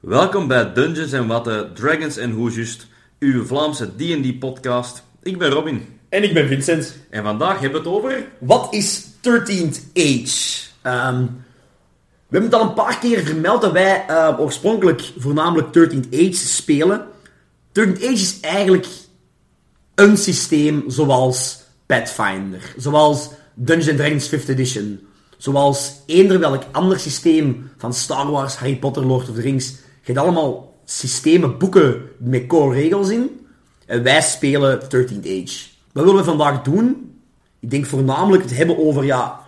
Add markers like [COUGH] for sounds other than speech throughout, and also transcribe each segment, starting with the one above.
Welkom bij Dungeons en Watten, Dragons en Hoesjust, uw Vlaamse D&D podcast. Ik ben Robin En ik ben Vincent. en vandaag hebben we het over... Wat is 13th Age? Ehm, we hebben het al een paar keer vermeld dat wij eh, oorspronkelijk voornamelijk 13th Age spelen. 13th Age is eigenlijk een systeem zoals Pathfinder, zoals Dungeons Dragons 5th Edition, zoals eender welk ander systeem van Star Wars, Harry Potter, Lord of the Rings. Je hebt allemaal systemen, boeken met core regels in. En wij spelen 13th Age. Wat willen we vandaag doen? Ik denk voornamelijk het hebben over, ja,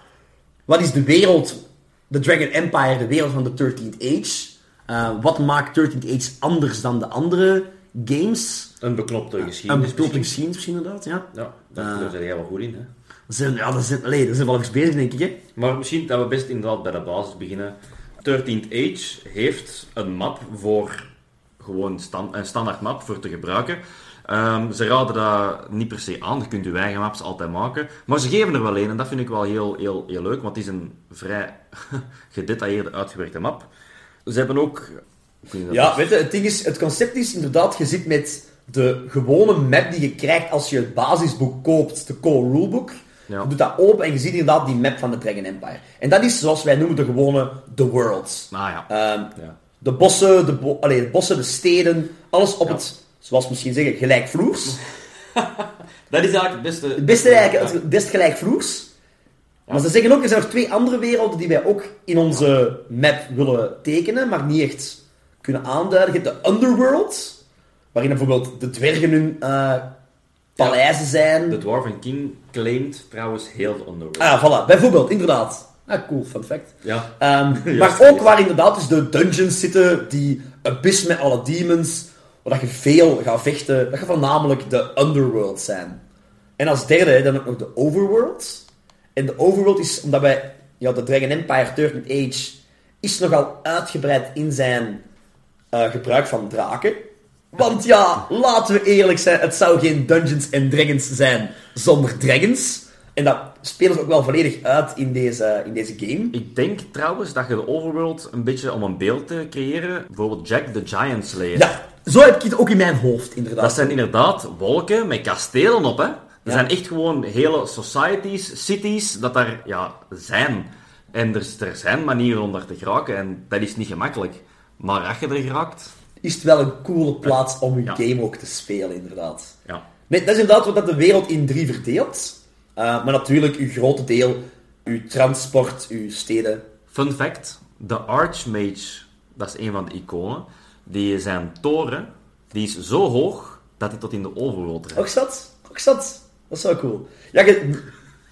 wat is de wereld, de Dragon Empire, de wereld van de 13th Age? Uh, wat maakt 13th Age anders dan de andere games? Een beknopte Een geschiedenis. beknopte geschiedenis misschien inderdaad, ja. Ja, daar daar zit jij wel goed in. Hè? Dat zijn, ja, dat zijn, allee, dat zijn wel eens bezig, denk ik, hè. Maar misschien dat we best inderdaad bij de basis beginnen. 13th Age heeft een map voor gewoon een standaard map voor te gebruiken. Ehm, ze raden dat niet per se aan, je kunt je eigen maps altijd maken. Maar ze geven er wel een en dat vind ik wel heel, heel, heel leuk, want het is een vrij [LAUGHS] gedetailleerde, uitgewerkte map. Ze hebben ook... Ja, weet je, het ding is, het concept is inderdaad, je zit met de gewone map die je krijgt als je het basisboek koopt, de core rulebook. Ja. Je doet dat open en je ziet inderdaad die map van de Dragon Empire. En dat is zoals wij noemen de gewone The Worlds. Ah ja. Ehm, ja. de bossen, de, bo allee, de bossen, de steden, alles op het, zoals misschien zeggen, gelijkvloers. [LAUGHS] Dat is eigenlijk het beste... Het beste eigenlijk, het best gelijkvloers. Maar ze zeggen ook, er zijn nog twee andere werelden die wij ook in onze map willen tekenen, maar niet echt kunnen aanduiden. Je hebt de Underworld, waarin bijvoorbeeld de dwergen hun eh, paleizen zijn. De Dwarven King claimt trouwens heel de Underworld. Ah voilà. Bijvoorbeeld, inderdaad. Ah, cool, fun fact. Ja. Ehm, [LAUGHS] maar ook waar inderdaad dus de dungeons zitten, die abyss met alle demons, waar dat je veel gaat vechten, dat gaat voornamelijk de underworld zijn. En als derde dan ook nog de overworld. En de overworld is, omdat wij, ja, de Dragon Empire 13th Age is nogal uitgebreid in zijn eh, gebruik van draken. Want ja, laten we eerlijk zijn, het zou geen Dungeons and Dragons zijn zonder dragons. En dat spelen ze ook wel volledig uit in deze, in deze game. Ik denk trouwens dat je de Overworld een beetje om een beeld te creëren, bijvoorbeeld Jack the Giant Slayer. Ja, zo heb ik het ook in mijn hoofd, inderdaad. Dat zijn inderdaad wolken met kastelen op, hè. Er Ja. zijn echt gewoon hele societies, cities, dat daar ja, zijn. En er, er zijn manieren om daar te geraken, en dat is niet gemakkelijk. Maar als je er geraakt, Is het wel een coole plaats om je Ja. game ook te spelen, inderdaad. ja. Nee, dat is inderdaad wat dat de wereld in drie verdeelt. Uh, maar natuurlijk, uw grote deel, uw transport, uw steden. Fun fact, de Archmage, dat is een van de iconen, die zijn toren, die is zo hoog dat hij tot in de Overworld reikt. Ook zat? Ook zat? Dat is wel cool. Ja, je,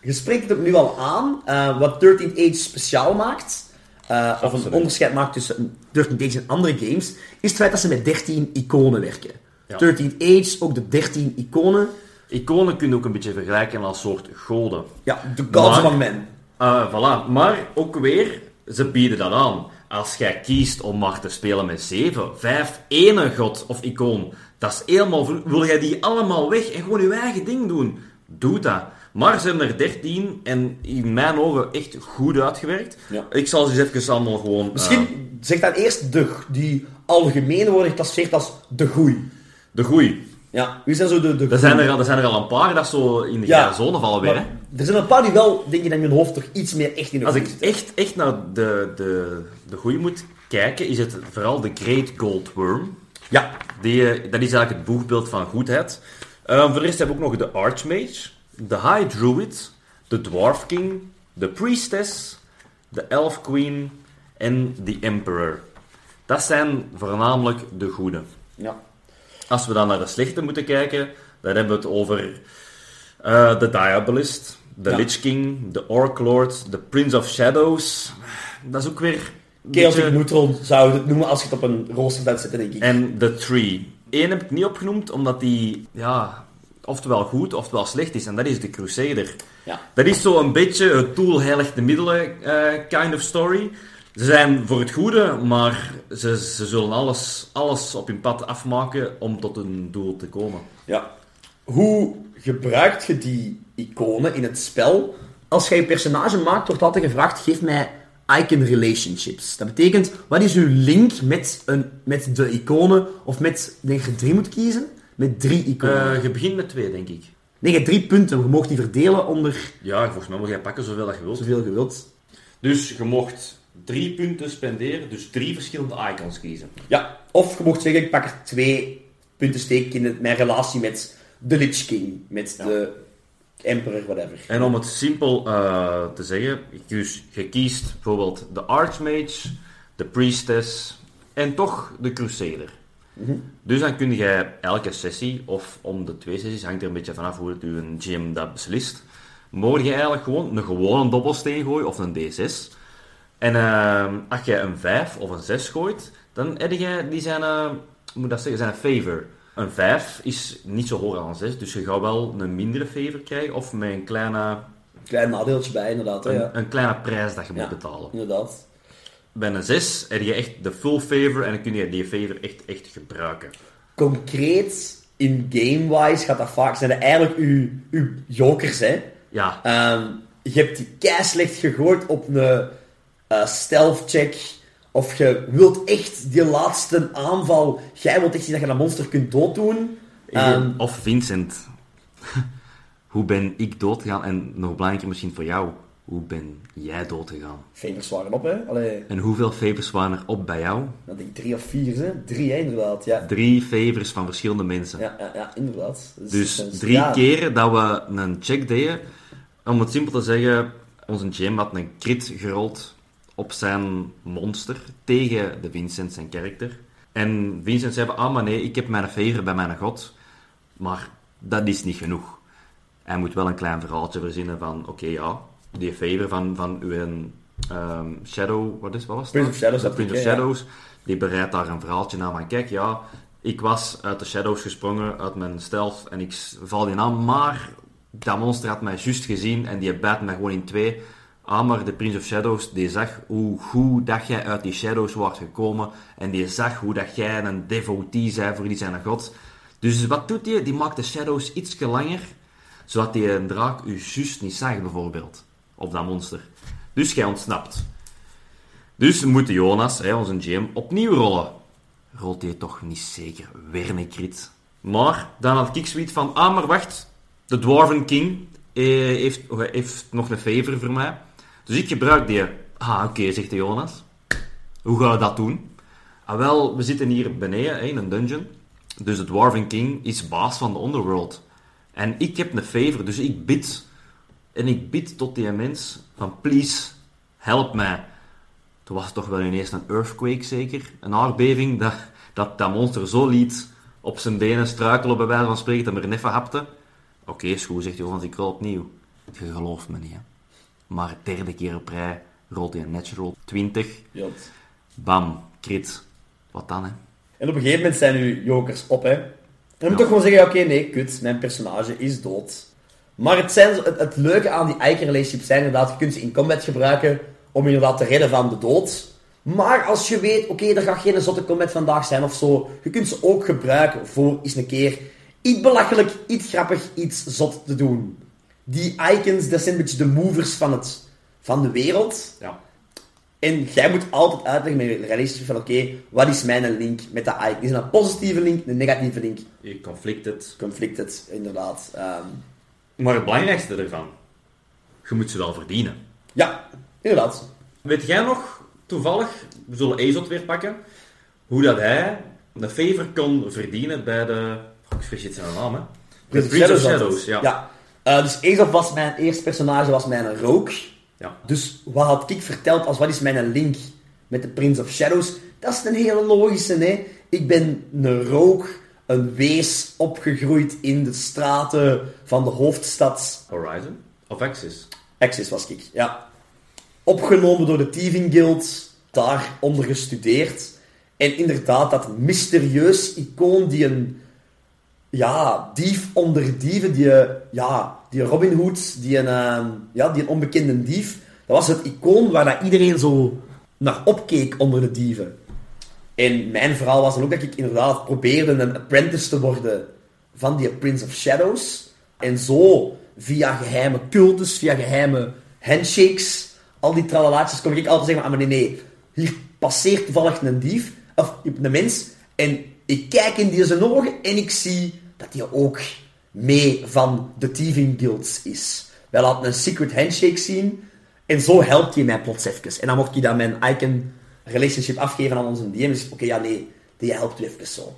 je spreekt het ook nu al aan. eh, wat 13th Age speciaal maakt, eh, of een onderscheid maakt tussen 13th Age en andere games, is het feit dat ze met 13 iconen werken. Ja. 13th Age, ook de 13 iconen. Iconen kun je ook een beetje vergelijken als soort goden. Ja, de gods van men. Uh, voilà. Maar ook weer, ze bieden dat aan. Als jij kiest om maar te spelen met 7, 5, ene god of icoon, dat is helemaal... Wil jij die allemaal weg en gewoon je eigen ding doen? Doe dat. Maar ze hebben er 13 en in mijn ogen echt goed uitgewerkt. Ja. Ik zal ze eens even allemaal gewoon... uh, Misschien zeg dan eerst de, die algemeen worden geclasseerd als de goeie. de goeie. Ja, wie zijn zo de, de Er zijn er, al- er zijn er al een paar dat zo in de Ja. zone vallen weer. Hè? er zijn een paar die wel, denk je, in mijn hoofd toch iets meer echt in de Als ik echt, echt naar de, de, de goeie moet kijken, is het vooral de Great Gold Worm. Ja, Die, eh, dat is eigenlijk het boegbeeld van goedheid. Ehm, voor de rest hebben we ook nog de Archmage, de High Druid, de Dwarf King, de Priestess, de Elf Queen en de Emperor. Dat zijn voornamelijk de goede. ja. Als we dan naar de slechte moeten kijken, dan hebben we het over eh, de Diabolist, de Ja. Lich King, de Orc Lord, de Prince of Shadows. Dat is ook weer... Chaotic beetje- Neutron zou je het noemen als je het op een rooster zou zetten, denk ik. En de Tree. Eén heb ik niet opgenoemd, omdat die, ja, oftewel goed, oftewel slecht is. En dat is de Crusader. Ja. Dat is zo een beetje het doel heiligt de middelen eh, kind of story. Ze zijn voor het goede, maar ze, ze zullen alles, alles op hun pad afmaken om tot hun doel te komen. Ja. Hoe gebruikt je die iconen in het spel? Als jij je personage maakt, wordt altijd gevraagd, geef mij icon relationships. Dat betekent, wat is uw link met, een, met de iconen, of met, denk je drie moet kiezen? Met drie iconen. Eh, je begint met twee, denk ik. nee, je hebt drie punten, je mag die verdelen onder Ja, volgens mij mag jij pakken zoveel dat je wilt. zoveel je wilt. Dus je mocht drie punten spenderen, dus drie verschillende icons kiezen. Ja, of je mocht zeggen, ik pak er twee punten steek in het- mijn relatie met de Lich King, met Ja. de Emperor, whatever. En om het simpel eh, te zeggen, dus je kiest bijvoorbeeld de Archmage, de Priestess en toch de Crusader. Dus dan kun jij elke sessie, of om de twee sessies, hangt er een beetje vanaf hoe het uw GM dat beslist, mogen je eigenlijk gewoon een gewone dobbelsteen gooien of een D6. En eh, als jij een 5 of een 6 gooit, dan heb jij die zijn, eh, moet dat zeggen, zijn favor. Een 5 is niet zo hoog als een 6, dus je gaat wel een mindere favor krijgen, of met een kleine, Klein nadeeltje bij, inderdaad. Hè, een, ja. een kleine prijs dat je moet Ja. betalen. Inderdaad. Bij een 6 heb je echt de full favor en dan kun je die favor echt, echt gebruiken. Concreet, in game-wise, gaat dat vaak zijn eigenlijk uw, uw jokers, hè. Ja, Ehm, je hebt die kei slecht gegooid op een eh, stealth check. Of je wilt echt die laatste aanval. Jij wilt echt zien dat je dat monster kunt dooddoen. Ehm, of Vincent. [LAUGHS] hoe ben ik doodgegaan? En nog belangrijker misschien voor jou, hoe ben jij doodgegaan? Favors waren op, hè. Allee, En hoeveel favors waren er op bij jou? dat denk ik drie of vier, hè. Drie, hè, inderdaad. Ja, Drie favors van verschillende mensen. ja, ja, ja inderdaad. Dus dat is- drie ja, keren dat we een check deden. Om het simpel te zeggen, onze GM had een crit gerold op zijn monster tegen de Vincent, zijn karakter. En Vincent zei, ah maar nee, ik heb mijn favor bij mijn god. Maar dat is niet genoeg. Hij moet wel een klein verhaaltje verzinnen van, oké ja, die favor van, van uw ehm, Shadow, wat, is, wat was het? Prince of Shadows, dat Prince ik, of. Shadows. Die bereidt daar een verhaaltje aan van, kijk ja, ik was uit de Shadows gesprongen, uit mijn stealth, en ik val die aan, maar dat monster had mij juist gezien en die bijt mij gewoon in twee. Ah, maar de Prince of Shadows, die zag hoe goed dat jij uit die Shadows wordt gekomen en die zag hoe dat jij een devotee zei voor die zijn god. Dus wat doet hij? Die maakt de Shadows iets langer, zodat die een draak u juist niet zag, bijvoorbeeld. Of dat monster. Dus jij ontsnapt. Dus moet Jonas, hè, onze GM, opnieuw rollen. Rolt hij toch niet zeker weer een. Maar dan had ik van, ah maar wacht, de Dwarven King eh, heeft, heeft nog een favor voor mij. Dus ik gebruik die. Ah, oké, zegt de Jonas. Hoe gaan we dat doen? Ah, wel, we zitten hier beneden hè, in een dungeon. Dus de Dwarven King is baas van de Underworld. En ik heb een favor, dus ik bid. En ik bid tot die mens van, please, help mij. Toen was het toch wel ineens een earthquake, zeker? Een aardbeving, dat dat, dat monster zo liet op zijn benen struikelen, bij wijze van spreken, dat hij er net van hapte. Oké, is goed, zegt Jonas, ik rol opnieuw. Je gelooft me niet, hè. Maar derde keer op rij rolt hij een natural 20. Jot. Bam, crit. Wat dan, hè? En op een gegeven moment zijn uw jokers op, hè. En je moet Ja. toch gewoon zeggen, oké, nee, kut, mijn personage is dood. Maar het, zijn, het, het leuke aan die icon relationships zijn inderdaad, je kunt ze in combat gebruiken om je inderdaad te redden van de dood. Maar als je weet, oké, er gaat geen zotte combat vandaag zijn of zo, je kunt ze ook gebruiken voor eens een keer iets belachelijk, iets grappig, iets zot te doen. Die icons, dat zijn een beetje de movers van, het, van de wereld. Ja. En jij moet altijd uitleggen met je relationship van oké, wat is mijn link met dat icon? Is het een positieve link, een negatieve link? Conflicted. Conflicted, inderdaad. Ehm, Maar het belangrijkste ervan, je moet ze wel verdienen. ja, inderdaad. Weet jij nog, toevallig, we zullen Azot weer pakken, hoe dat hij een favor kon verdienen bij de... Ik vergeet zijn naam, hè. De Prince of Shadows, ja. ja. Eh, dus Aesop was mijn eerste personage, was mijn rook. Ja. Dus wat had ik verteld als wat is mijn link met de Prince of Shadows? Dat is een hele logische, hè. Ik ben een rook, een wees, opgegroeid in de straten van de hoofdstad Horizon? Of Axis? Axis was ik, ja. Opgenomen door de Thieving Guild, daaronder gestudeerd. En inderdaad, dat mysterieus icoon die een ja, dief onder dieven, die, ja, die Robin Hood, die een, ehm, ja, die een onbekende dief. Dat was het icoon waar dat iedereen zo naar opkeek onder de dieven. En mijn verhaal was dan ook dat ik inderdaad probeerde een apprentice te worden van die Prince of Shadows. En zo, via geheime cultus, via geheime handshakes, al die tralalaatjes, kom ik altijd zeggen, ah, maar nee, nee, hier passeert toevallig een dief, of een mens, en ik kijk in die zijn ogen en ik zie dat hij ook mee van de thieving guilds is. Wij laten een secret handshake zien, en zo helpt hij mij plots even. En dan mocht hij dan mijn icon relationship afgeven aan onze DM, dus oké, ja, nee, die helpt u even zo.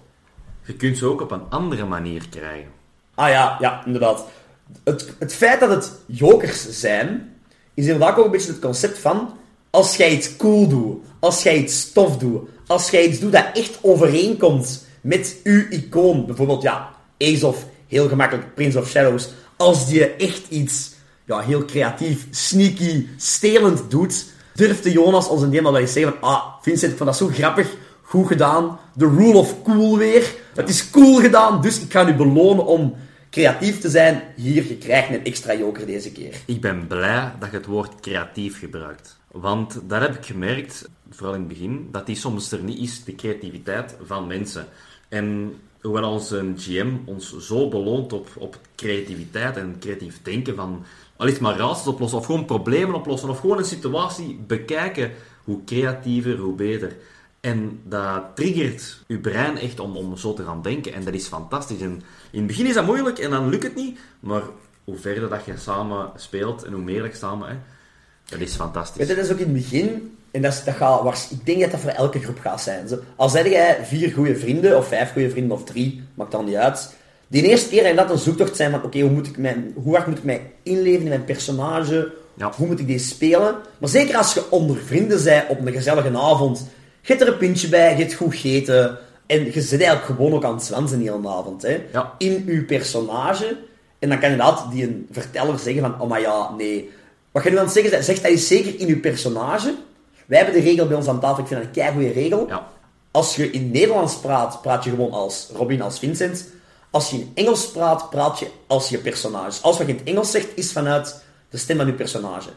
Je kunt ze ook op een andere manier krijgen. Ah ja, ja, inderdaad. Het, het feit dat het jokers zijn, is inderdaad ook een beetje het concept van als jij iets cool doet, als jij iets stof doet, als jij iets doet dat echt overeenkomt met uw icoon, bijvoorbeeld ja, Ace of, heel gemakkelijk Prince of Shadows, als die echt iets ja, heel creatief, sneaky, stelend doet, durfde Jonas ons een deel wel eens zeggen van, ah, Vincent, ik vond dat zo grappig, goed gedaan, the rule of cool weer, het is cool gedaan, dus ik ga u belonen om creatief te zijn. Hier, je krijgt een extra joker deze keer. Ik ben blij dat je het woord creatief gebruikt. Want daar heb ik gemerkt, vooral in het begin, dat die soms er niet is, de creativiteit van mensen. En hoewel onze GM ons zo beloont op, op creativiteit en creatief denken van al iets maar raadsels oplossen, of gewoon problemen oplossen, of gewoon een situatie bekijken, hoe creatiever, hoe beter. En dat triggert je brein echt om, om zo te gaan denken. En dat is fantastisch. En in het begin is dat moeilijk en dan lukt het niet. Maar hoe verder dat je samen speelt en hoe meer je samen, hè, dat is fantastisch. Dat is ook in het begin, en dat, gaat, ik denk dat dat voor elke groep gaat zijn. Zo, Al zeg jij vier goede vrienden, of vijf goede vrienden, of drie, maakt dan niet uit. Die eerste keer en dat een zoektocht zijn van, oké, hoe moet ik mijn, hoe hard moet ik mij inleven in mijn personage? Ja. Hoe moet ik deze spelen? Maar zeker als je onder vrienden bent op een gezellige avond, je er een pintje bij, je hebt goed gegeten, en je zit eigenlijk gewoon ook aan het zwansen die hele avond, hè? Ja. In je personage. En dan kan inderdaad die een verteller zeggen van, oh maar ja, nee. Wat je nu aan het zeggen zegt dat is zeker in je personage. Wij hebben de regel bij ons aan tafel, ik vind dat een keigoede regel. Ja. Als je in Nederlands praat, praat je gewoon als Robin, als Vincent. Als je in Engels praat, praat je als je personage. Als wat je in het Engels zegt, is vanuit de stem van je personage.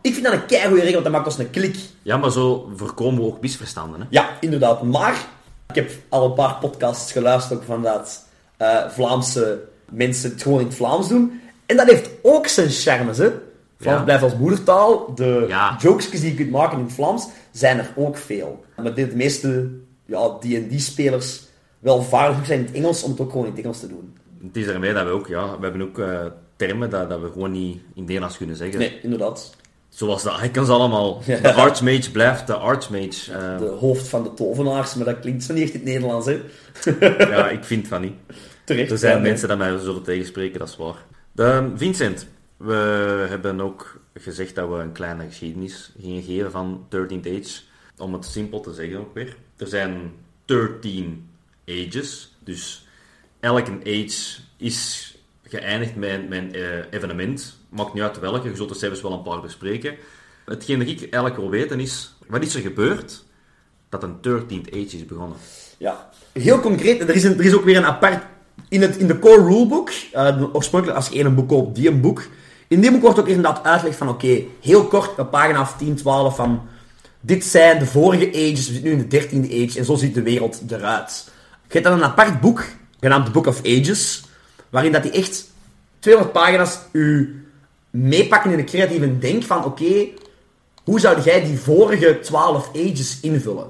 Ik vind dat een keigoede regel, want dat maakt ons een klik. Ja, maar zo voorkomen we ook misverstanden. Hè? Ja, inderdaad. Maar ik heb al een paar podcasts geluisterd ook van dat eh, Vlaamse mensen het gewoon in het Vlaams doen. En dat heeft ook zijn charmes, hè. Vlaams Ja. blijft als moedertaal. De Ja. jokes die je kunt maken in het Vlaams, zijn er ook veel. Maar de meeste ja, D&D-spelers wel vaardig zijn in het Engels om het ook gewoon in het Engels te doen. Het is daarmee dat we ook, ja, we hebben ook eh, termen dat, dat we gewoon niet in Nederlands kunnen zeggen. Nee, inderdaad. Zoals de icons allemaal. De Archmage blijft de Archmage. Eh, De hoofd van de tovenaars, maar dat klinkt zo niet echt in het Nederlands, hè. ja, ik vind van niet. Terecht. Er zijn Ja, mensen die mij zullen tegenspreken, dat is waar. De, Vincent, we hebben ook gezegd dat we een kleine geschiedenis gingen geven van 13th Age. Om het simpel te zeggen ook weer. Er zijn 13 ages, dus elke age is geëindigd met, een eh, evenement. Maakt niet uit welke, je zult er zelfs wel een paar bespreken. Hetgeen dat ik eigenlijk wil weten is, wat is er gebeurd dat een 13th Age is begonnen? Ja, heel concreet. Er is, een, er is ook weer een apart... In, het, in de core rulebook, eh, oorspronkelijk als je één boek koopt, die een boek. In die boek wordt ook inderdaad uitgelegd van, oké, heel kort, een pagina of 10, 12, van... Dit zijn de vorige ages, we zitten nu in de 13e age, en zo ziet de wereld eruit. Hebt dan een apart boek, genaamd The Book of Ages, waarin dat die echt 200 pagina's u meepakken in de creatieve denk van, oké, hoe zou jij die vorige 12 ages invullen?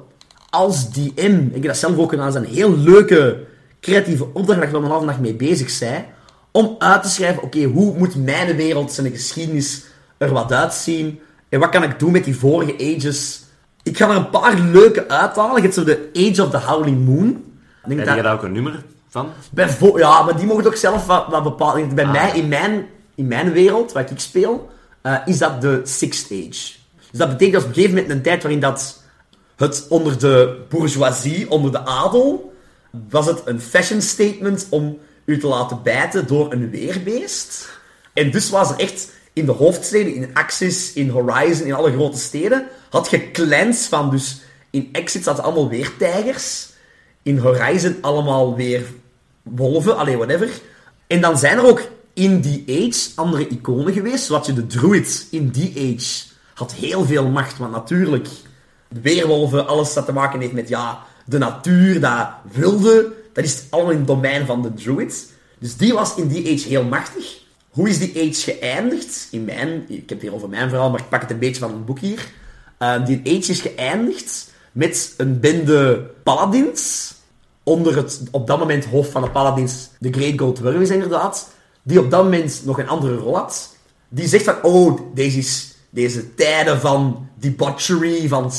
Als DM, ik heb dat zelf ook gedaan, is een heel leuke creatieve opdracht dat ik wel een mee bezig ben, om uit te schrijven, oké, hoe moet mijn wereld, zijn geschiedenis er wat uitzien? En wat kan ik doen met die vorige ages? Ik ga er een paar leuke uithalen. Je hebt zo de Age of the Howling Moon. Denk Heb dat- je daar ook een nummer van? Bijvo- ja, maar die mogen ook zelf wat, wat bepalen. Bij Ah. mij, in mijn, in mijn wereld, waar ik speel, eh, is dat de Sixth Age. Dus dat betekent dat op een gegeven moment een tijd waarin dat het onder de bourgeoisie, onder de adel, was het een fashion statement om u te laten bijten door een weerbeest. En dus was er echt in de hoofdsteden, in Axis, in Horizon, in alle grote steden, had je clans van, dus in Exit zaten allemaal weertijgers, in Horizon allemaal weer wolven, allee, whatever. En dan zijn er ook in die age andere iconen geweest, zoals je de druid in die age had heel veel macht, want natuurlijk, de weerwolven, alles dat te maken heeft met, ja, de natuur, dat wilde, dat is allemaal in het domein van de druid. Dus die was in die age heel machtig. Hoe is die age geëindigd? In mijn, ik heb het hier over mijn verhaal, maar ik pak het een beetje van een boek hier. Ehm, die age is geëindigd met een bende paladins. Onder het op dat moment hoofd van de paladins, de Great Gold Worm is inderdaad. Die op dat moment nog een andere rol had. Die zegt van, oh, deze, is, deze tijden van debauchery, van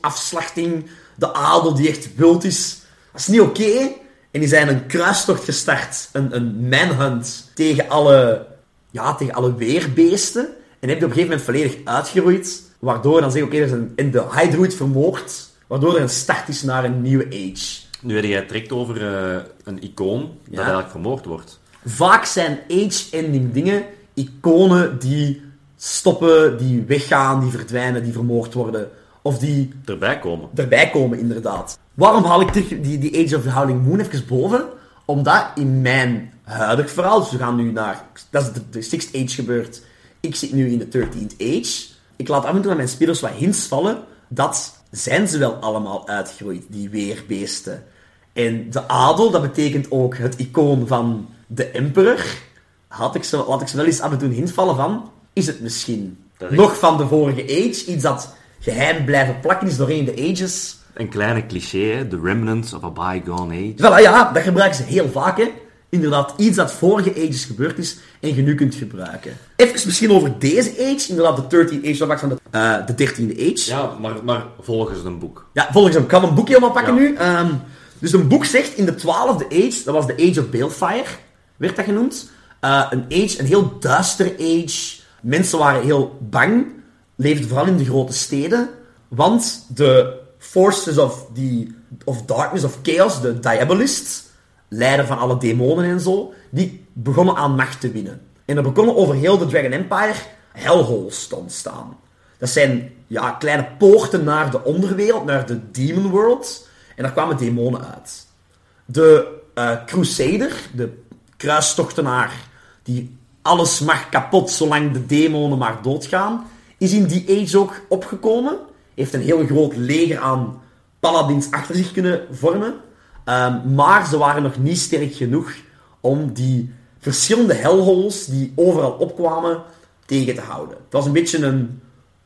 afslachting, de adel die echt wild is. Dat is niet oké. En die zijn een kruistocht gestart, een, een manhunt tegen alle, ja, tegen alle weerbeesten. En heb je op een gegeven moment volledig uitgeroeid. Waardoor dan zeg oké, een, in de Hydroid vermoord. Waardoor er een start is naar een nieuwe age. Nu heb jij trekt over uh, een icoon dat eigenlijk vermoord wordt. Vaak zijn age-ending dingen iconen die stoppen, die weggaan, die verdwijnen, die vermoord worden. Of die... Erbij komen. Erbij komen, inderdaad. Waarom haal ik die, die Age of the Howling Moon even boven? Omdat in mijn huidig verhaal, dus we gaan nu naar... Dat is de, de Sixth Age gebeurd. Ik zit nu in de 13th Age. Ik laat af en toe aan mijn spelers wat hints vallen. Dat zijn ze wel allemaal uitgegroeid, die weerbeesten. En de adel, dat betekent ook het icoon van de emperor. Had ik ze, laat ik ze wel eens af en toe hint vallen van... Is het misschien nog van de vorige age? Iets dat geheim blijven plakken is doorheen de ages. Een kleine cliché, The remnants of a bygone age. Voilà, ja, dat gebruiken ze heel vaak. Hè. Inderdaad, iets dat vorige ages gebeurd is en je nu kunt gebruiken. Even misschien over deze age. Inderdaad, de 13th age, dat van de, uh, de 13e age. Ja, maar, maar volgens een boek. Ja, volgens hem. Ik kan een boekje helemaal pakken nu. Um, dus een boek zegt in de 12e age, dat was de Age of Balefire, werd dat genoemd. Uh, een age, een heel duistere age. Mensen waren heel bang leefde vooral in de grote steden, want de forces of, the, of darkness, of chaos, de diabolists, leider van alle demonen en zo, die begonnen aan macht te winnen. En er begonnen over heel de Dragon Empire hellholes te ontstaan. Dat zijn ja, kleine poorten naar de onderwereld, naar de demon world. En daar kwamen demonen uit. De uh, Crusader, de kruistochtenaar, die alles mag kapot zolang de demonen maar doodgaan, is in die age ook opgekomen. Heeft een heel groot leger aan paladins achter zich kunnen vormen. Um, maar ze waren nog niet sterk genoeg om die verschillende hellholes die overal opkwamen tegen te houden. Het was een beetje een,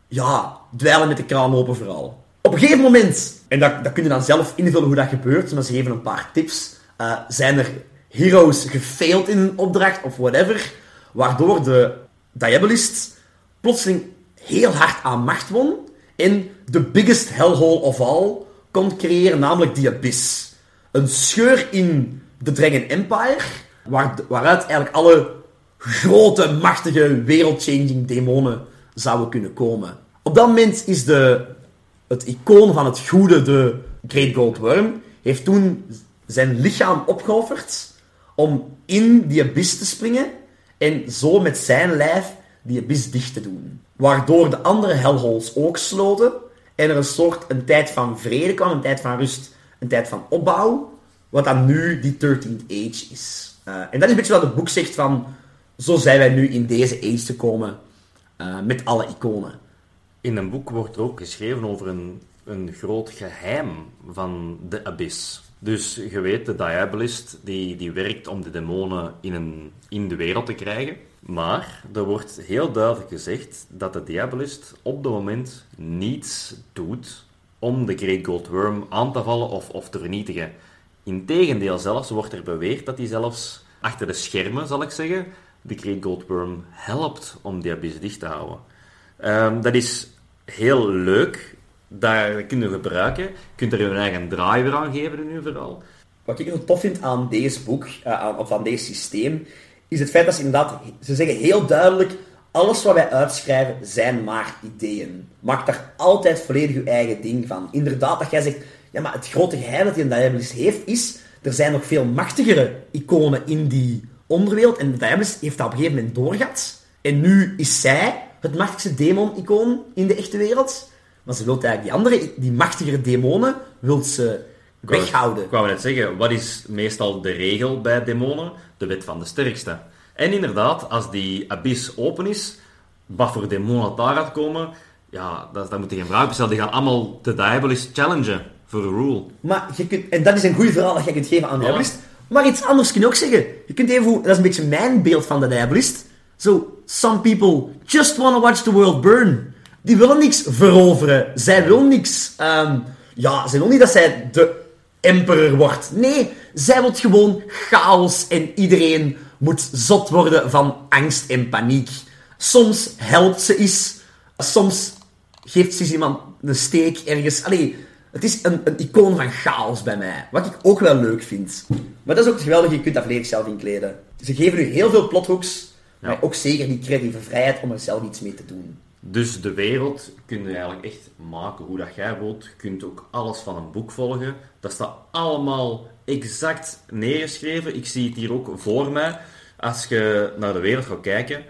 ja, dweilen met de kraan open vooral. Op een gegeven moment, en dat, dat kun je dan zelf invullen hoe dat gebeurt, maar ze geven een paar tips, uh, zijn er heroes gefailed in een opdracht of whatever, waardoor de Diabolist plotseling heel hard aan macht won en de biggest hellhole of all kon creëren, namelijk die Abyss. Een scheur in de Dragon Empire, waar, waaruit eigenlijk alle grote, machtige, wereldchanging demonen zouden kunnen komen. Op dat moment is de, het icoon van het goede, de Great Gold Worm, heeft toen zijn lichaam opgeofferd om in die abyss te springen en zo met zijn lijf die abyss dicht te doen. Waardoor de andere hellholes ook sloten en er een soort een tijd van vrede kwam, een tijd van rust, een tijd van opbouw, wat dan nu die 13th Age is. Uh, en dat is een beetje wat het boek zegt van, zo zijn wij nu in deze age te komen uh, met alle iconen. In een boek wordt er ook geschreven over een, een groot geheim van de Abyss. Dus je weet, de Diabolist die, die werkt om de demonen in, een, in de wereld te krijgen. Maar er wordt heel duidelijk gezegd dat de Diabolist op het moment niets doet om de Great Gold Worm aan te vallen of, of te vernietigen. Integendeel zelfs wordt er beweerd dat hij zelfs achter de schermen, zal ik zeggen, de Great Gold Worm helpt om die abyss dicht te houden. Um, dat is heel leuk, daar kunnen we gebruiken. Je kunt er je eigen driver aan geven uw verhaal. Wat ik zo tof vind aan deze boek, uh, of aan deze systeem, is het feit dat ze inderdaad, ze zeggen heel duidelijk, alles wat wij uitschrijven zijn maar ideeën. Maak daar altijd volledig je eigen ding van. Inderdaad, dat jij zegt, ja, maar het grote geheim dat die Diabolist heeft, is, er zijn nog veel machtigere iconen in die onderwereld. En de Diabolist heeft dat op een gegeven moment doorgehad. En nu is zij het machtigste demon-icoon in de echte wereld. Maar ze wil eigenlijk die andere, die machtigere demonen, wil ze weghouden. Ik wou net zeggen, wat is meestal de regel bij demonen? De wet van de sterkste. En inderdaad, als die abyss open is, wat voor demonen daar gaat komen, ja, dat, dat moet je geen vraag bestellen. Die gaan allemaal de Diabolist challengen voor de rule. Maar je kunt, en dat is een goed verhaal dat je kunt geven aan de Diabolist. Maar iets anders kun je ook zeggen. Je kunt even, dat is een beetje mijn beeld van de Diabolist. So, some people just want to watch the world burn. Die willen niks veroveren. Zij wil niks... ehm, ja, zij wil niet dat zij de emperor wordt. Nee, zij wil gewoon chaos en iedereen moet zot worden van angst en paniek. Soms helpt ze eens, soms geeft ze eens iemand een steek ergens. Allee, het is een, een icoon van chaos bij mij. Wat ik ook wel leuk vind. Maar dat is ook het geweldige, je kunt dat volledig zelf inkleden. Ze geven u heel veel plothooks, maar ook zeker die creatieve vrijheid om er zelf iets mee te doen. Dus de wereld kun je eigenlijk echt maken hoe dat jij wilt. Je kunt ook alles van een boek volgen. Dat staat allemaal exact neergeschreven. Ik zie het hier ook voor mij. Als je naar de wereld gaat kijken,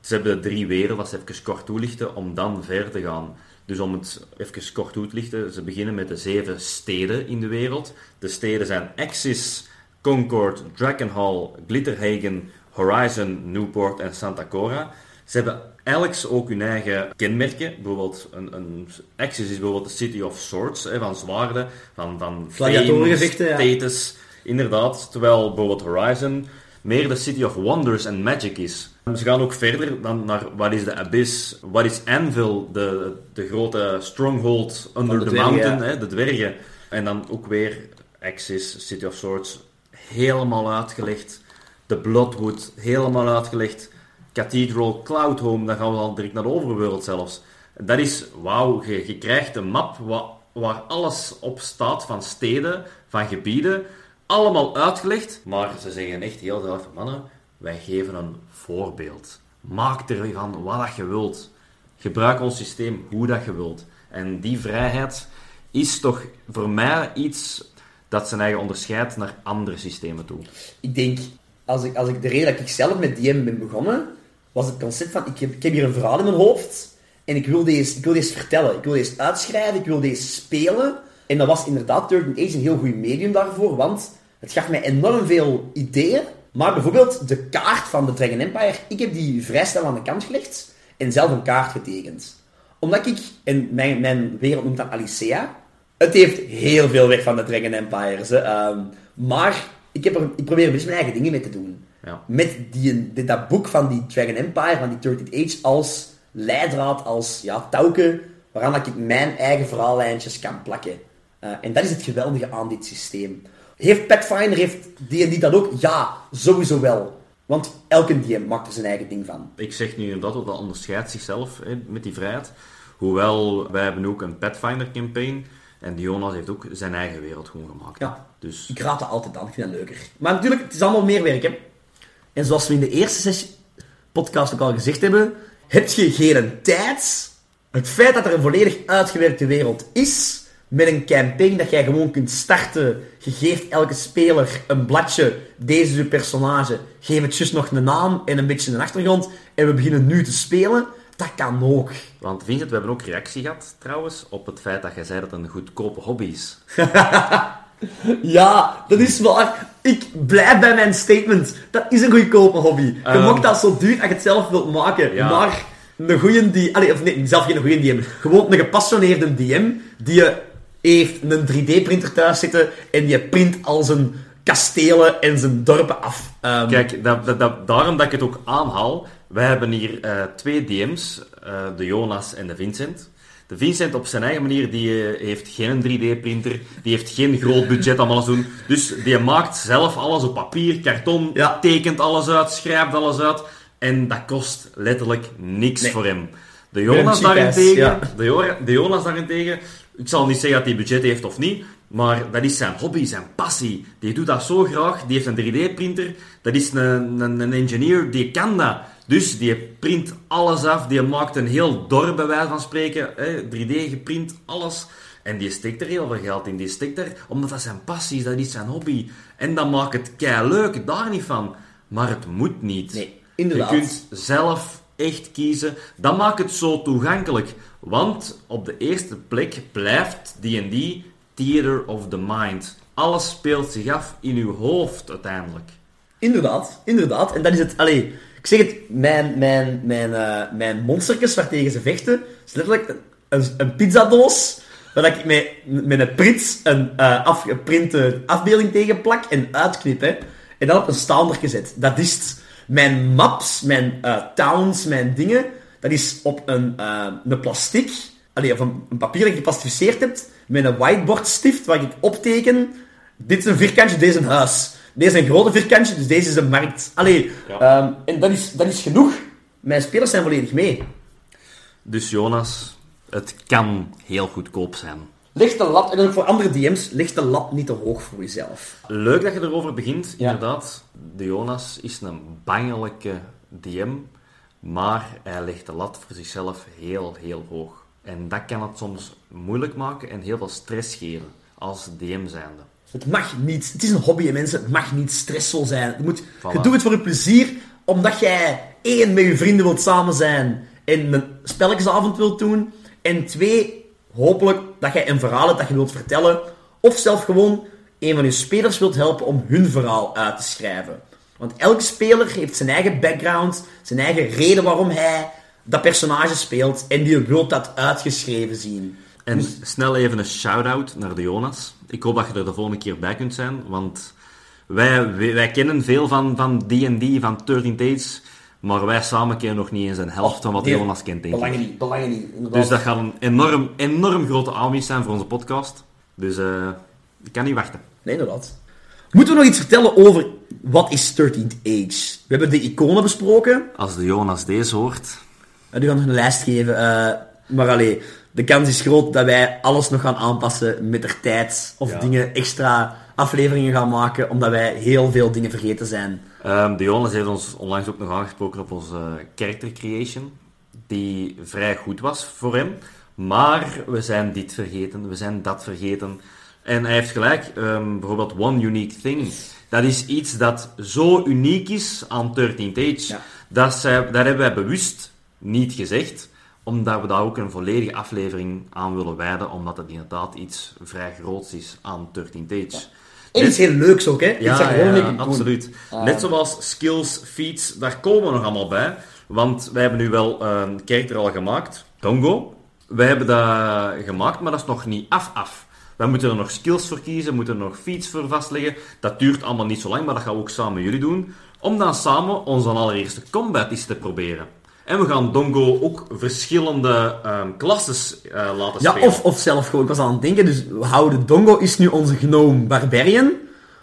ze hebben drie werelden, dat ze even kort toelichten, om dan verder te gaan. Dus om het even kort toe te lichten, ze beginnen met de zeven steden in de wereld. De steden zijn Axis, Concord, Drakenhall, Glitterhagen, Horizon, Newport en Santa Cora. Ze hebben elk ook hun eigen kenmerken. Bijvoorbeeld, een, een Axis is bijvoorbeeld de City of Swords, hè, van zwaarden, van, van ja. status, inderdaad. Terwijl bijvoorbeeld Horizon meer de City of Wonders en Magic is. Ze gaan ook verder dan naar wat is de Abyss, wat is Anvil, de, de grote stronghold under de the dwergen, mountain, ja. hè, de dwergen. En dan ook weer Axis, City of Swords, helemaal uitgelegd. De Bloodwood, helemaal uitgelegd. Cathedral, Cloudhome, dan gaan we dan direct naar de overwereld zelfs. Dat is, wauw, je, je krijgt een map waar, waar alles op staat van steden, van gebieden, allemaal uitgelegd. Maar ze zeggen echt heel zelf, mannen, wij geven een voorbeeld. Maak er van wat je wilt. Gebruik ons systeem hoe dat je wilt. En die vrijheid is toch voor mij iets dat zijn eigen onderscheidt naar andere systemen toe. Ik denk, als ik, als ik de reden dat ik zelf met DM ben begonnen, was het concept van, ik heb, ik heb hier een verhaal in mijn hoofd en ik wil, deze, ik wil deze vertellen. Ik wil deze uitschrijven, ik wil deze spelen. En dat was inderdaad Turtle Age een heel goed medium daarvoor, want het gaf mij enorm veel ideeën. Maar bijvoorbeeld de kaart van de Dragon Empire, ik heb die vrij snel aan de kant gelegd en zelf een kaart getekend. Omdat ik, en mijn, mijn wereld noemt dat Alicea, het heeft heel veel weg van de Dragon Empires. Hè. Ehm, maar ik, heb er, ik probeer best mijn eigen dingen mee te doen. Ja. Met die, dit, dat boek van die Dragon Empire, van die 13th Age, als leidraad, als ja, touwke, waaraan ik mijn eigen verhaallijntjes kan plakken. Eh, en dat is het geweldige aan dit systeem. Heeft Pathfinder, heeft D&D dat ook? Ja, sowieso wel. Want elke DM maakt er zijn eigen ding van. Ik zeg nu dat dat onderscheidt zichzelf hè, met die vrijheid. Hoewel, wij hebben ook een Pathfinder-campaign. En Jonas heeft ook zijn eigen wereld gewoon gemaakt. Ja. Dus Ik raad dat altijd aan, ik vind dat leuker. Maar natuurlijk, het is allemaal meer werk, hè. En zoals we in de eerste sessie podcast ook al gezegd hebben, heb je geen tijd. Het feit dat er een volledig uitgewerkte wereld is, met een campaign dat jij gewoon kunt starten. Je geeft elke speler een bladje, deze is uw personage, geef het juist nog een naam en een beetje een achtergrond, en we beginnen nu te spelen. Dat kan ook. Want Vincent, we hebben ook reactie gehad trouwens op het feit dat jij zei dat het een goedkope hobby is. [LAUGHS] Ja, dat is waar. Ik blijf bij mijn statement. Dat is een goedkope hobby. Je Ehm. mag dat zo duur als je het zelf wilt maken. Ja. Maar een goeie die... Allee, of nee, zelf geen goeie DM. Gewoon een gepassioneerde DM die je heeft een 3D-printer thuis zitten en die print al zijn kastelen en zijn dorpen af. Ehm, Kijk, dat, dat, dat- daarom dat ik het ook aanhaal. Wij hebben hier eh, twee DM's, eh, de Jonas en de Vincent. De Vincent op zijn eigen manier, die eh, heeft geen 3D-printer, die heeft geen groot budget om alles te doen. Dus die maakt zelf alles op papier, karton, Ja. tekent alles uit, schrijft alles uit. En dat kost letterlijk niks Nee. voor hem. De Jonas daarentegen, ja. de, de Jonas daarentegen, ik zal niet zeggen dat hij budget heeft of niet, maar dat is zijn hobby, zijn passie. Die doet dat zo graag, die heeft een 3D-printer, dat is een, een, een engineer, die kan dat. Dus die print alles af, die maakt een heel dorp bij wijze van spreken, hè, 3D geprint, alles. En die steekt er heel veel geld in. Die steekt er, omdat dat zijn passie is, dat is zijn hobby. En dat maakt het kei leuk, daar niet van. Maar het moet niet. Nee, inderdaad. Je kunt zelf echt kiezen. Dat maakt het zo toegankelijk. Want op de eerste plek blijft D&D Theater of the Mind. Alles speelt zich af in uw hoofd uiteindelijk. Inderdaad, inderdaad. En dat is het... Allee, ik zeg het, mijn, mijn, mijn, eh, mijn monstertjes waartegen ze vechten, is letterlijk een, een pizzadoos, waar ik met, met een prits een eh, afgeprinte afbeelding tegen plak en uitknip, hè. En dan op een staander gezet. Dat is het. Mijn maps, mijn eh, towns, mijn dingen, dat is op een, eh, een plastic, allee, of een, een papier dat je geplastificeerd hebt, met een whiteboardstift waar ik opteken, dit is een vierkantje, deze is een huis. Deze is een grote vierkantje, dus deze is een markt. Allee, Ja. ehm, en dat is, dat is genoeg. Mijn spelers zijn volledig mee. Dus Jonas, het kan heel goedkoop zijn. Leg de lat, en ook voor andere DM's, leg de lat niet te hoog voor jezelf. Leuk dat je erover begint, Ja. inderdaad. De Jonas is een bangelijke DM, maar hij legt de lat voor zichzelf heel, heel hoog. En dat kan het soms moeilijk maken en heel veel stress geven als DM zijnde. Het mag niet. Het is een hobby, mensen. Het mag niet stressvol zijn. Je, moet, je doet het voor je plezier, omdat jij één, met je vrienden wilt samen zijn en een spelletjesavond wilt doen. En twee, hopelijk dat jij een verhaal hebt dat je wilt vertellen. Of zelf gewoon een van je spelers wilt helpen om hun verhaal uit te schrijven. Want elke speler heeft zijn eigen background, zijn eigen reden waarom hij dat personage speelt. En die wil dat uitgeschreven zien. En snel even een shout-out naar de Jonas. Ik hoop dat je er de volgende keer bij kunt zijn, want wij, wij, wij kennen veel van van D&D, van 13 Days, maar wij samen kennen nog niet eens een helft van wat Nee, Jonas kent, denk ik. Belangen niet, belangen niet. inderdaad. Dus dat gaat een enorm, enorm grote aanwinst zijn voor onze podcast. Dus eh, ik kan niet wachten. Nee, inderdaad. Moeten we nog iets vertellen over wat is 13th Age? We hebben de iconen besproken. Als de Jonas deze hoort, En nu gaan we een lijst geven. eh, maar allee, de kans is groot dat wij alles nog gaan aanpassen met de tijd. Of Ja. dingen extra afleveringen gaan maken, omdat wij heel veel dingen vergeten zijn. Ehm, de Jonas heeft ons onlangs ook nog aangesproken op onze character creation, die vrij goed was voor hem. Maar we zijn dit vergeten, we zijn dat vergeten. En hij heeft gelijk, ehm, bijvoorbeeld One Unique Thing. Dat is iets dat zo uniek is aan 13th Age. Ja. Dat, zij, dat hebben wij bewust niet gezegd, omdat we daar ook een volledige aflevering aan willen wijden, omdat het inderdaad iets vrij groots is aan 13th Age. En iets heel leuks ook, hè? Ja, ja, ja, absoluut. Net zoals skills, feats, daar komen we nog allemaal bij. Want wij hebben nu wel een character al gemaakt, Tongo. Wij hebben dat gemaakt, maar dat is nog niet af-af. Wij moeten er nog skills voor kiezen, moeten er nog feats voor vastleggen. Dat duurt allemaal niet zo lang, maar dat gaan we ook samen met jullie doen. Om dan samen onze allereerste combat eens te proberen. En we gaan Dongo ook verschillende ehm klasses eh, laten Ja, spelen. of, of zelf gewoon. Ik was aan het denken, dus we houden Dongo is nu onze gnome Barbarian.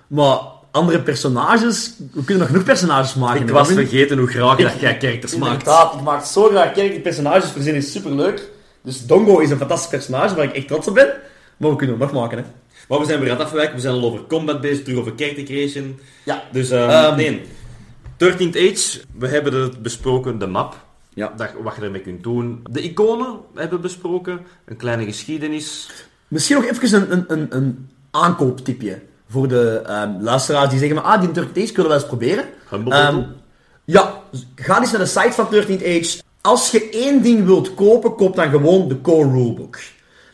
Maar andere personages, we kunnen nog genoeg personages maken. Ik was vergeten hoe graag dat jij characters maakt. Inderdaad, ik maak zo graag. Die personages verzinnen is superleuk. Dus Dongo is een fantastisch personage waar ik echt trots op ben. Maar we kunnen hem nog maken, hè. Maar we zijn weer aan het afwijken. We zijn al over combat bezig, terug over character creation. Ja. Dus, ehm, Ehm, nee. 13th Age, we hebben het besproken, de map. Ja. Dat, wat je ermee kunt doen. De iconen hebben we besproken. Een kleine geschiedenis. Misschien nog even een, een, een, een aankooptipje. Voor de ehm, luisteraars die zeggen, maar, ah, die 13th Age kunnen we wel eens proberen. Bundle. ja, ga eens naar de site van 13th Age. Als je één ding wilt kopen, koop dan gewoon de core rulebook.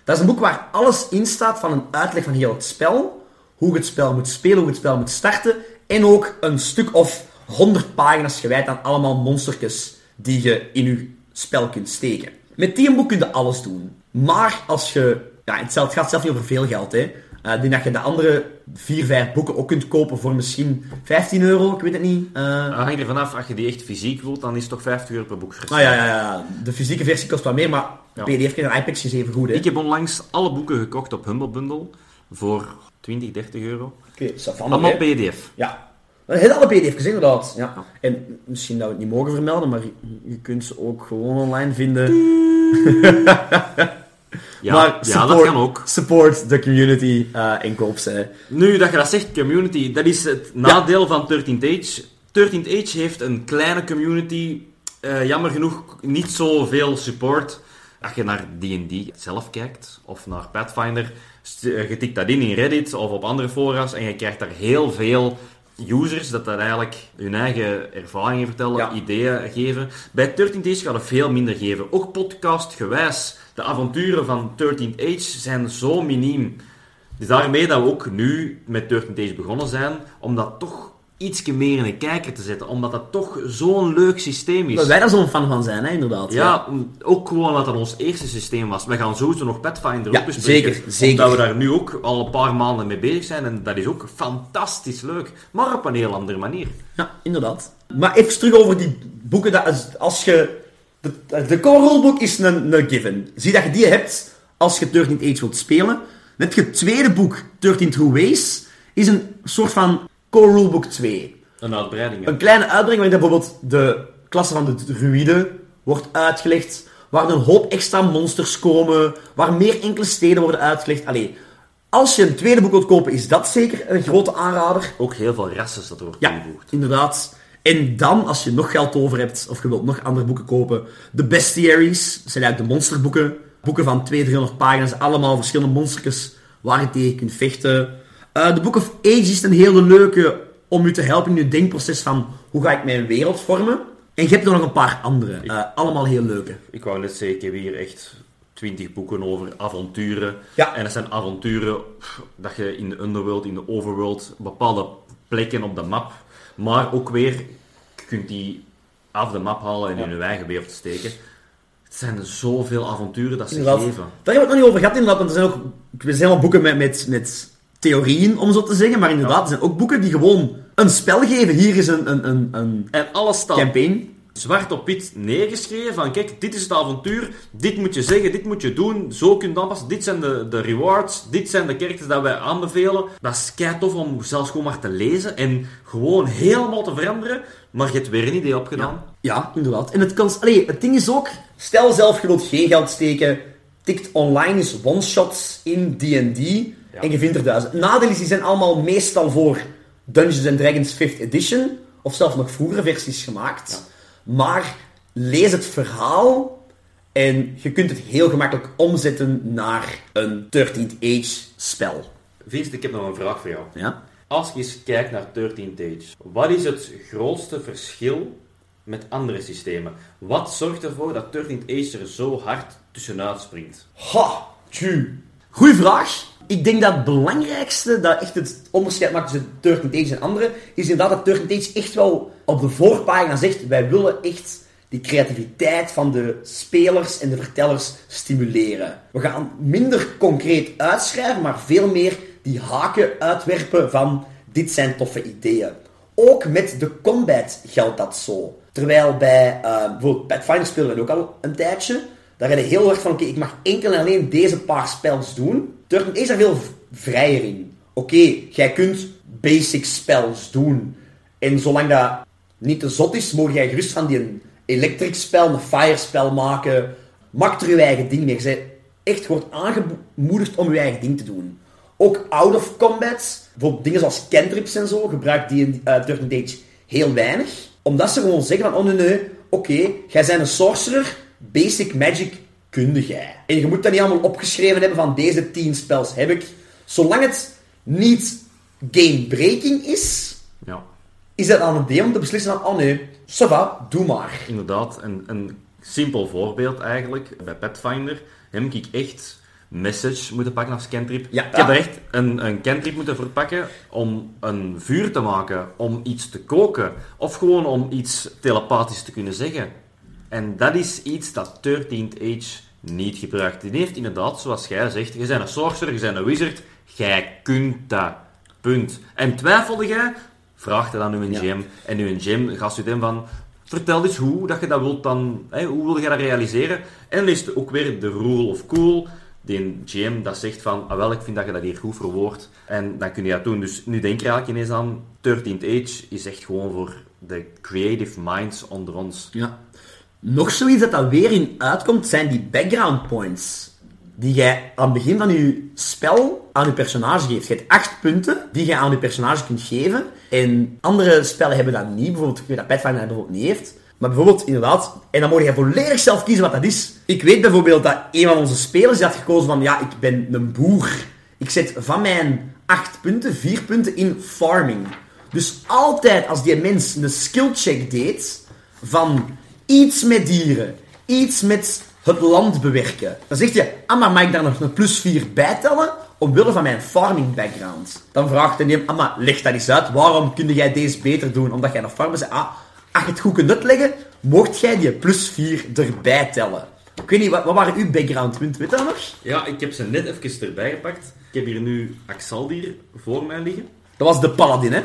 Dat is een boek waar alles in staat van een uitleg van heel het spel. Hoe je het spel moet spelen, hoe je het spel moet starten. En ook een stuk of 100 pagina's gewijd aan allemaal monstertjes die je in je spel kunt steken. Met die boek kun je alles doen. Maar als je... Ja, het gaat zelf niet over veel geld, hè. Eh, ik denk dat je de andere 4, 5 boeken ook kunt kopen voor misschien 15 euro, ik weet het niet. Eh, Dat hangt er vanaf, als je die echt fysiek wilt, dan is het toch 50 euro per boek. nou ja, ja, ja, de fysieke versie kost wat meer, maar Ja. PDF en iPad is even goed, hè. Ik heb onlangs alle boeken gekocht op Humble Bundle voor 20, 30 euro. Oké, Allemaal hè. PDF. Ja. Heel alle pdf's, inderdaad. Ja. En misschien dat we het niet mogen vermelden, maar je, kunt ze ook gewoon online vinden. [LAUGHS] Ja, maar ja dat kan ook. Support de community eh, en koop ze. Nu dat je dat zegt, community, dat is het nadeel van 13th Age. 13th Age heeft een kleine community, eh, jammer genoeg niet zoveel support. Als je naar D&D zelf kijkt, of naar Pathfinder, eh, je tikt dat in in Reddit of op andere fora's en je krijgt daar heel veel users dat dat eigenlijk hun eigen ervaringen vertellen, Ja. ideeën geven. Bij 13th Age gaat het veel minder geven. Ook podcastgewijs. De avonturen van 13th Age zijn zo miniem. Dus daarmee dat we ook nu met 13th Age begonnen zijn, om dat toch ietsje meer in de kijker te zetten. Omdat dat toch zo'n leuk systeem is. Dat wij daar zo'n fan van zijn, hè, inderdaad. Ja, ook gewoon omdat dat ons eerste systeem was. We gaan sowieso nog Pathfinder Ja, ook bespreken. zeker, zeker. Omdat we daar nu ook al een paar maanden mee bezig zijn. En dat is ook fantastisch leuk. Maar op een heel andere manier. Ja, inderdaad. Maar even terug over die boeken. Dat als, als je... De, de core rulebook is een, een given. Zie dat je die hebt als je 13 Age wilt spelen. Net je tweede boek, 13 True Ways, is een soort van core rulebook 2. Een uitbreiding. hè. Een kleine uitbreiding waarin bijvoorbeeld de klasse van de druïden wordt uitgelegd, waar een hoop extra monsters komen, waar meer enkele steden worden uitgelegd. Allee, als je een tweede boek wilt kopen, is dat zeker een grote aanrader. Ook heel veel rassen dat er wordt Ja, toegevoegd. inderdaad. En dan, als je nog geld over hebt, of je wilt nog andere boeken kopen, de bestiaries, dat zijn eigenlijk de monsterboeken. Boeken van 200, 300 pagina's, allemaal verschillende monstertjes waar je tegen kunt vechten. Eh, de Book of Age is een hele leuke om je te helpen in je denkproces van hoe ga ik mijn wereld vormen. En je hebt er nog een paar andere, eh, allemaal heel leuke. Ik wou net zeggen, ik heb hier echt twintig boeken over avonturen. Ja. En dat zijn avonturen dat je in de underworld, in de overworld, bepaalde plekken op de map, maar ook weer, je kunt die af de map halen en Ja. in je eigen wereld steken. Het zijn er zoveel avonturen dat ze Inderdaad. geven. Daar hebben we het nog niet over gehad, inderdaad. Want er zijn ook, er zijn wel boeken met, met, met theorieën, om zo te zeggen. Maar inderdaad, er zijn ook boeken die gewoon een spel geven. Hier is een, een, een, een En alles staat campaign. zwart op wit neergeschreven van kijk, dit is het avontuur, dit moet je zeggen, dit moet je doen, zo kun je aanpassen, dit zijn de, de rewards, dit zijn de characters dat wij aanbevelen. Dat is kei tof om zelfs gewoon maar te lezen en gewoon helemaal te veranderen, maar je hebt weer een idee opgedaan. Ja, inderdaad. En het, kan, allee, het ding is ook, stel zelf je wilt geen geld steken, tikt online eens one-shots in D&D en je vindt er duizend. Nadeel is, die zijn allemaal meestal voor Dungeons and Dragons 5th edition, of zelfs nog vroegere versies gemaakt. Maar lees het verhaal en je kunt het heel gemakkelijk omzetten naar een 13th Age spel. Vincent, ik heb nog een vraag voor jou. Ja? Als je eens kijkt naar 13th Age, wat is het grootste verschil met andere systemen? Wat zorgt ervoor dat 13th Age er zo hard tussenuit springt? Ha, tju. Goeie vraag. Ik denk dat het belangrijkste, dat echt het onderscheid maakt tussen 13 Age en andere, is inderdaad dat 13 Age echt wel op de voorpagina zegt, wij willen echt die creativiteit van de spelers en de vertellers stimuleren. We gaan minder concreet uitschrijven, maar veel meer die haken uitwerpen van dit zijn toffe ideeën. Ook met de combat geldt dat zo. Terwijl bij eh, bijvoorbeeld Pathfinder speelden we ook al een tijdje. Daar je heel hard van, oké, ik mag enkel en alleen deze paar spells doen. Turtle is er veel vrijer in. Oké, jij kunt basic spells doen. En zolang dat niet te zot is, mogen jij gerust van die electric spel, een fire spel maken. Maak er je eigen ding mee. Bent echt wordt aangemoedigd om je eigen ding te doen. Ook out of combat, bijvoorbeeld dingen zoals cantrips en zo, gebruikt die in uh, Turtle Age heel weinig. Omdat ze gewoon zeggen van, oh nee, nee, oké, jij bent een sorcerer, basic magic kunde jij. En je moet dat niet allemaal opgeschreven hebben van deze 10 spells heb ik. Zolang het niet game-breaking is, Ja, is dat aan het DM om te beslissen van, oh nee, ça va, doe maar. inderdaad. Een, een simpel voorbeeld eigenlijk. Bij Pathfinder heb ik echt message moeten pakken als cantrip. Ja. Ik heb er echt een, een cantrip moeten verpakken om een vuur te maken, om iets te koken, of gewoon om iets telepathisch te kunnen zeggen. En dat is iets dat 13th Age niet gebruikt. Die heeft inderdaad, zoals jij zegt, je bent een sorcerer, je bent een wizard, jij kunt dat. Punt. En twijfelde jij, vraag dat aan uw Ja. GM. En uw GM gaat u van, vertel eens hoe dat je dat wilt dan, hè, hoe wil je dat realiseren? En dan is het ook weer de rule of cool, die GM dat zegt van, ah wel, ik vind dat je dat hier goed verwoordt. En dan kun je dat doen. Dus nu denk je eigenlijk ineens aan, 13th Age is echt gewoon voor de creative minds onder ons. Ja. Nog zoiets dat dat weer in uitkomt, zijn die background points. Die jij aan het begin van je spel aan je personage geeft. Je hebt acht punten die je aan je personage kunt geven. En andere spellen hebben dat niet. Bijvoorbeeld, ik weet dat Pathfinder bijvoorbeeld niet heeft. Maar bijvoorbeeld, inderdaad, en dan moet je volledig zelf kiezen wat dat is. Ik weet bijvoorbeeld dat een van onze spelers had gekozen van, ja, ik ben een boer. Ik zet van mijn acht punten, vier punten in farming. Dus altijd als die mens een skill check deed van iets met dieren, iets met het land bewerken, dan zegt je, ah, maar mag ik daar nog een plus 4 bij tellen? Omwille van mijn farming background. Dan vraagt hij hem, ah, maar leg dat eens uit. Waarom kun jij deze beter doen? Omdat jij nog farmer bent. Ah, als je het goed kunt uitleggen, mocht jij die plus 4 erbij tellen. Ik weet niet, wat, wat waren uw background? Weet je dat nog? Ja, ik heb ze net even erbij gepakt. Ik heb hier nu Axaldir voor mij liggen. Dat was de paladin, hè?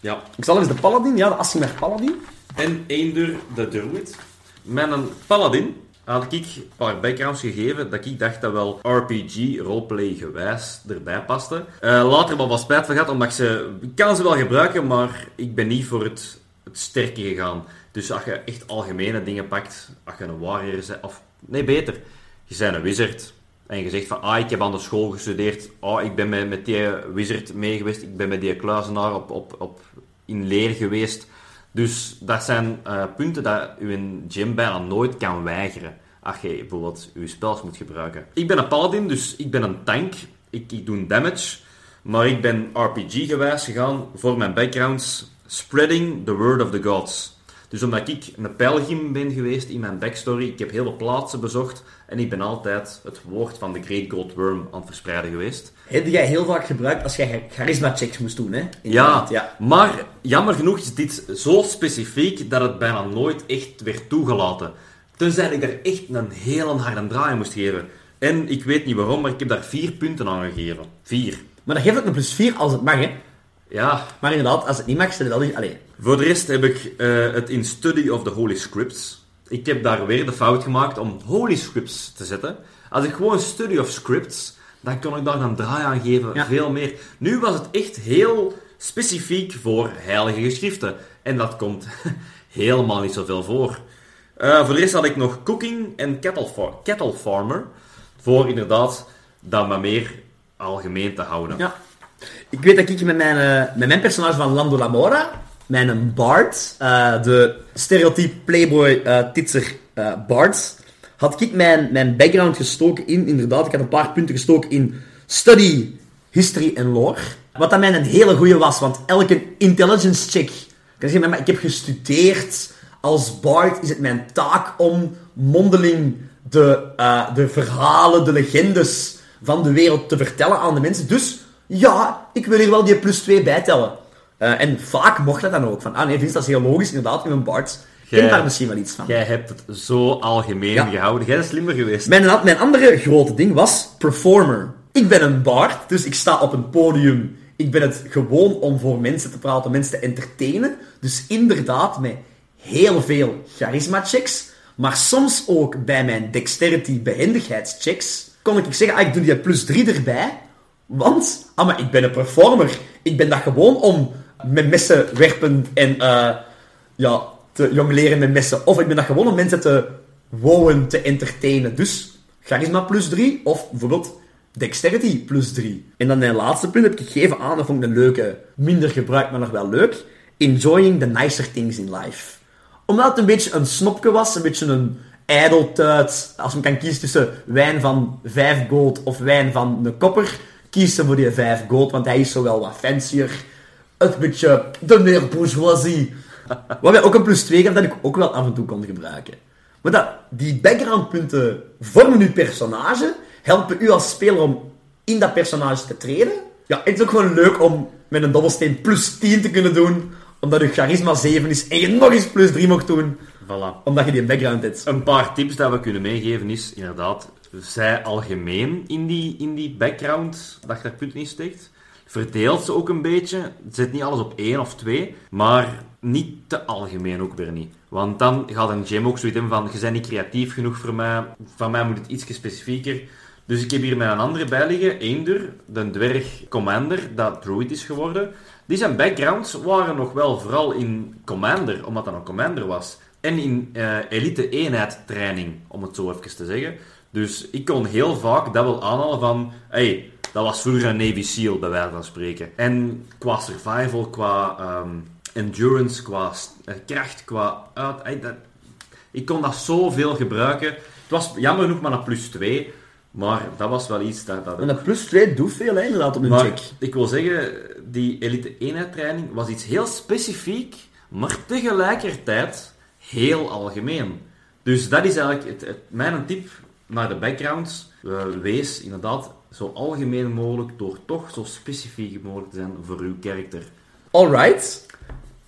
Ja, Ik zal eens de paladin, ja, de Asimar paladin. En eender de druid. Met een paladin had ik een paar backgrounds gegeven dat ik dacht dat wel RPG, roleplay gewijs erbij paste. Eh, later wel wat spijt van gehad, omdat ik ze... Kan ze wel gebruiken, maar ik ben niet voor het, het sterke gegaan. Dus als je echt algemene dingen pakt, als je een warrior bent, of... Nee, beter. Je bent een wizard. En je zegt van, ah, ik heb aan de school gestudeerd. Ah, ik ben met, met die wizard mee geweest. Ik ben met die kluizenaar op, op, op, in leer geweest. Dus dat zijn uh, punten dat uw gym bijna nooit kan weigeren. Als je bijvoorbeeld je spels moet gebruiken. Ik ben een paladin, dus ik ben een tank. Ik, ik doe damage. Maar ik ben RPG-gewijs gegaan voor mijn backgrounds. Spreading the word of the gods. Dus omdat ik een pelgrim ben geweest in mijn backstory, ik heb heel veel plaatsen bezocht en ik ben altijd het woord van de Great Gold Worm aan het verspreiden geweest. Heb jij heel vaak gebruikt als jij charisma-checks moest doen, hè? Ja, ja, maar jammer genoeg is dit zo specifiek dat het bijna nooit echt werd toegelaten. Tenzij ik daar echt een hele harde draai moest geven. En ik weet niet waarom, maar ik heb daar vier punten aan gegeven. Vier. Maar dan geef ik een plus vier als het mag, hè? Ja. Maar inderdaad, als het niet mag, stel je wel niet... Allee. Voor de rest heb ik uh, het in Study of the Holy Scripts. Ik heb daar weer de fout gemaakt om Holy Scripts te zetten. Als ik gewoon Study of Scripts, dan kon ik daar een draai aan geven. Ja. Veel meer. Nu was het echt heel specifiek voor heilige geschriften. En dat komt [LAUGHS] helemaal niet zoveel voor. Uh, voor de rest had ik nog Cooking en Cattle, far cattle Farmer. Voor inderdaad dat maar meer algemeen te houden. Ja. Ik weet dat ik met mijn, uh, met mijn personage van Lando Lamora, mijn Bard, uh, de stereotype playboy titser Bard, had ik mijn, mijn background gestoken in, inderdaad, ik had een paar punten gestoken in study, history en lore. Wat dat mij een hele goede was, want elke intelligence check, kan zeggen, maar ik heb gestudeerd, als Bard is het mijn taak om mondeling de, de verhalen, de legendes van de wereld te vertellen aan de mensen. Dus ja, ik wil hier wel die plus 2 bijtellen. Uh, en vaak mocht dat dan ook. Van, ah nee, Vince, dat is heel logisch, inderdaad, in een Bart. Jij, daar misschien wel iets van. Jij hebt het zo algemeen gehouden. Jij bent slimmer geweest. Mijn, mijn andere grote ding was performer. Ik ben een bard, dus ik sta op een podium. Ik ben het gewoon om voor mensen te praten, mensen te entertainen. Dus inderdaad, met heel veel charisma-checks. Maar soms ook bij mijn dexterity behendigheidschecks kon ik zeggen, ah, ik doe die plus 3 erbij. Want, ah, maar ik ben een performer. Ik ben dat gewoon om met messen werpen en uh, ja, te jongleren met messen. Of ik ben dat gewoon om mensen te wowen, te entertainen. Dus charisma plus 3, of bijvoorbeeld dexterity plus 3. En dan mijn laatste punt heb ik gegeven aan, dat vond ik een leuke, minder gebruikt, maar nog wel leuk. Enjoying the nicer things in life. Omdat het een beetje een snopje was, een beetje een ijdeltuit. Als men kan kiezen tussen wijn van 5 gold of wijn van een kopper kiezen voor die 5 gold, want hij is zo wel wat fancier. Een beetje de meer bourgeoisie. Waarbij ook een plus 2 gaf dat ik ook wel af en toe kon gebruiken. Maar dat, die backgroundpunten vormen uw personage, helpen u als speler om in dat personage te treden. Ja, het is ook gewoon leuk om met een dobbelsteen plus 10 te kunnen doen, omdat uw charisma 7 is en je nog eens plus 3 mocht doen. Voilà. Omdat je die background hebt. Een paar tips dat we kunnen meegeven is inderdaad zij algemeen in die, in die background, dat je daar punt in steekt. Verdeelt ze ook een beetje. Zet niet alles op één of twee, maar niet te algemeen ook weer niet. Want dan gaat een gym ook zoiets in van, je bent niet creatief genoeg voor mij, van mij moet het iets specifieker. Dus ik heb hier met een andere bij liggen, Eender, de dwerg commander, dat druid is geworden. Die zijn backgrounds waren nog wel vooral in commander, omdat dat een commander was. En in uh, elite eenheid training, om het zo even te zeggen. Dus ik kon heel vaak dat aanhalen van... Hey, dat was vroeger een Navy SEAL, bij wijze van spreken. En qua survival, qua um, endurance, qua uh, kracht, qua uit... Dat, ik kon dat zoveel gebruiken. Het was jammer genoeg maar een plus 2. Maar dat was wel iets dat... dat en een plus 2 doet veel, hè, inderdaad, op een check. ik wil zeggen, die elite eenheid training was iets heel specifiek, maar tegelijkertijd heel algemeen. Dus dat is eigenlijk het, het, mijn tip naar de backgrounds. Uh, wees inderdaad zo algemeen mogelijk door toch zo specifiek mogelijk te zijn voor uw karakter. Alright.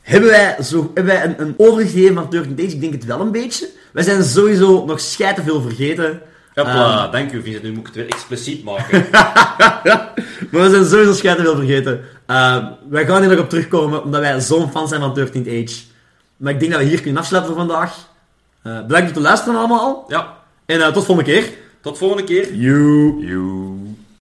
Hebben wij, zo, hebben wij een, een overgegeven van Turk Days? Ik denk het wel een beetje. Wij zijn sowieso nog schijten veel vergeten. Hopla, uh, dank u Vincent. Nu moet ik het weer expliciet maken. [LAUGHS] [LAUGHS] maar we zijn sowieso schijten veel vergeten. Uh, wij gaan hier nog op terugkomen, omdat wij zo'n fan zijn van 13th Age. Maar ik denk dat we hier kunnen afsluiten voor vandaag. Eh bedankt voor het luisteren allemaal. Ja, En eh, tot volgende keer. tot volgende keer. You. You.